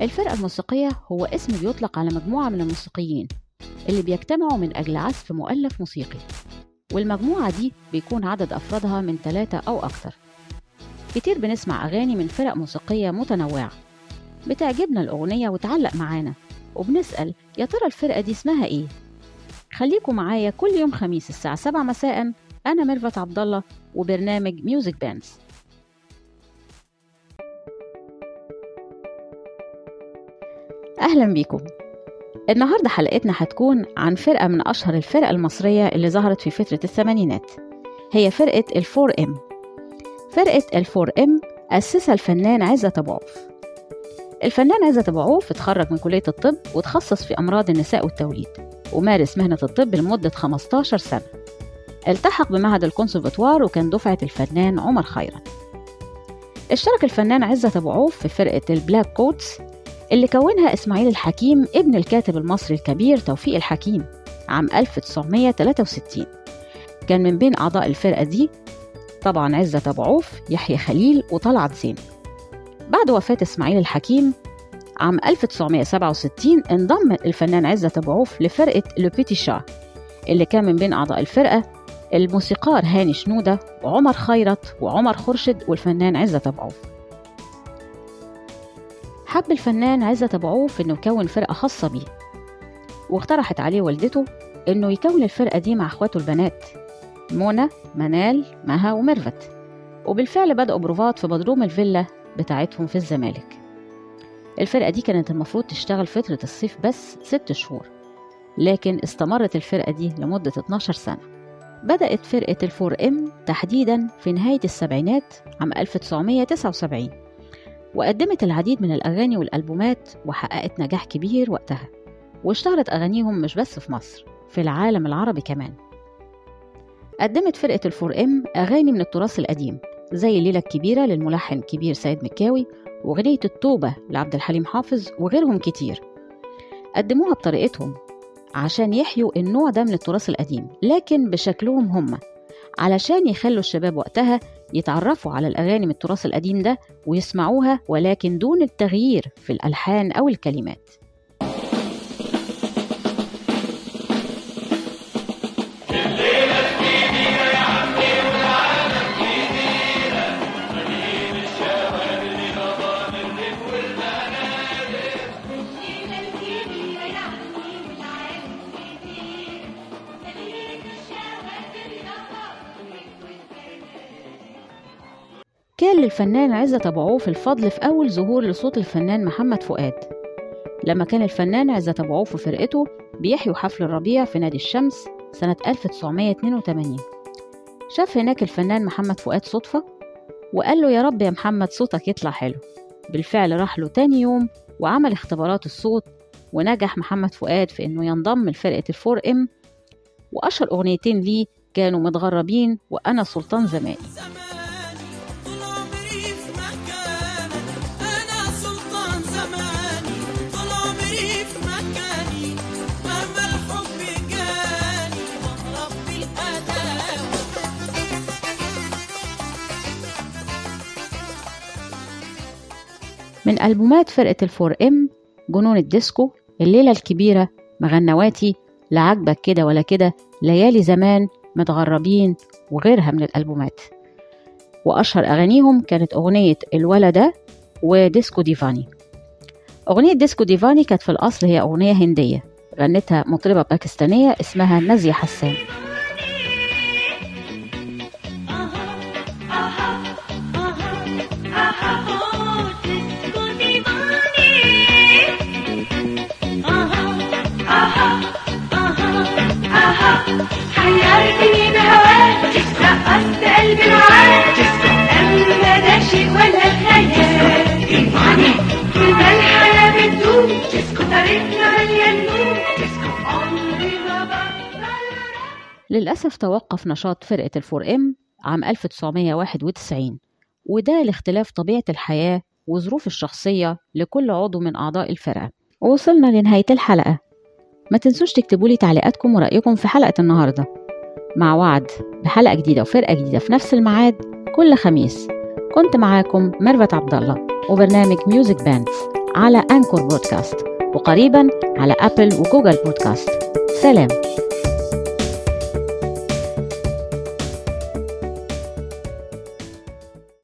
الفرقة الموسيقية هو اسم بيطلق على مجموعة من الموسيقيين اللي بيجتمعوا من أجل عزف مؤلف موسيقي. والمجموعة دي بيكون عدد أفرادها من ثلاثة أو أكتر. كتير بنسمع أغاني من فرق موسيقية متنوعة. بتعجبنا الأغنية وتعلق معانا وبنسأل يا ترى الفرقة دي اسمها إيه؟ خليكم معايا كل يوم خميس الساعة 7 مساء. أنا ميرفت عبد الله وبرنامج Music Bands أهلا بيكم. النهاردة حلقتنا هتكون عن فرقة من أشهر الفرق المصرية اللي ظهرت في فترة الثمانينات. هي فرقة ال Four M فرقة ال Four M أسسها الفنان عزت أبو عوف الفنان عزت أبو عوف اتخرج من كلية الطب وتخصص في أمراض النساء والتوليد ومارس مهنة الطب لمدة 15 سنة. التحق بمعهد الكونسرفتوار وكان دفعة الفنان عمر خيرت. اشترك الفنان عزت أبو عوف في فرقة ال Black Coats اللي كونها إسماعيل الحكيم ابن الكاتب المصري الكبير توفيق الحكيم عام 1963 كان من بين أعضاء الفرقة دي طبعا عزت أبو عوف يحيى خليل وطلعت زين. بعد وفاة إسماعيل الحكيم عام 1967 انضم الفنان عزت أبو عوف لفرقة Les Petits Chats اللي كان من بين أعضاء الفرقة الموسيقار هاني شنودة وعمر خيرت وعمر خرشد والفنان عزت أبو عوف. حب الفنان عزت أبو عوف إنه يكون فرقة خاصة بيه. واقترحت عليه والدته إنه يكون الفرقة دي مع إخواته البنات منى منال مها وميرفت. وبالفعل بدأوا بروفات في بدروم الفيلا بتاعتهم في الزمالك. الفرقة دي كانت المفروض تشتغل فترة الصيف بس ست شهور لكن استمرت الفرقة دي لمدة 12 سنة. بدأت فرقة الفور إم تحديدا في نهاية السبعينات عام 1979 وقدمت العديد من الأغاني والألبومات وحققت نجاح كبير وقتها واشتهرت أغانيهم مش بس في مصر في العالم العربي كمان. قدمت فرقة الفور إم أغاني من التراث القديم زي الليلة الكبيرة للملحن الكبير سيد مكاوي وأغنية التوبة لعبد الحليم حافظ وغيرهم كتير. قدموها بطريقتهم عشان يحيوا النوع ده من التراث القديم لكن بشكلهم هم علشان يخلوا الشباب وقتها يتعرفوا على الأغاني من التراث القديم ده ويسمعوها ولكن دون التغيير في الألحان أو الكلمات. كان للفنان عزت أبو عوف الفضل في أول ظهور لصوت الفنان محمد فؤاد. لما كان الفنان عزت أبو عوف وفرقته بيحيوا حفل الربيع في نادي الشمس سنة 1982 شاف هناك الفنان محمد فؤاد صدفة وقال له يا رب يا محمد صوتك يطلع حلو. بالفعل راح له تاني يوم وعمل اختبارات الصوت ونجح محمد فؤاد في إنه ينضم لفرقة الفور إم وأشهر أغنيتين ليه كانوا متغربين وأنا سلطان زماني من ألبومات فرقة الفور إم جنون الديسكو الليلة الكبيرة مغنواتي لا عاجبك كده ولا كده ليالي زمان متغربين وغيرها من الألبومات. وأشهر أغانيهم كانت أغنية الولدة وديسكو ديفاني. أغنية ديسكو ديفاني كانت في الأصل هي أغنية هندية غنتها مطربة باكستانية اسمها نازية حسان. حيرتني بهواك رقصت قلبي معاك. أما ده شيء ولا خيال. كل الحياة بتدوم. طريقنا مليان نور عمري ما للأسف توقف نشاط فرقة الفور إم عام 1991 وده لاختلاف طبيعة الحياة وظروف الشخصية لكل عضو من أعضاء الفرقة. ووصلنا لنهاية الحلقة. ما تنسوش تكتبوا لي تعليقاتكم ورأيكم في حلقة النهاردة. مع وعد بحلقة جديدة وفرقة جديدة في نفس الميعاد كل خميس. كنت معاكم ميرفت عبد الله وبرنامج Music Bands على Anchor Podcast وقريبا على Apple و Google Podcast سلام.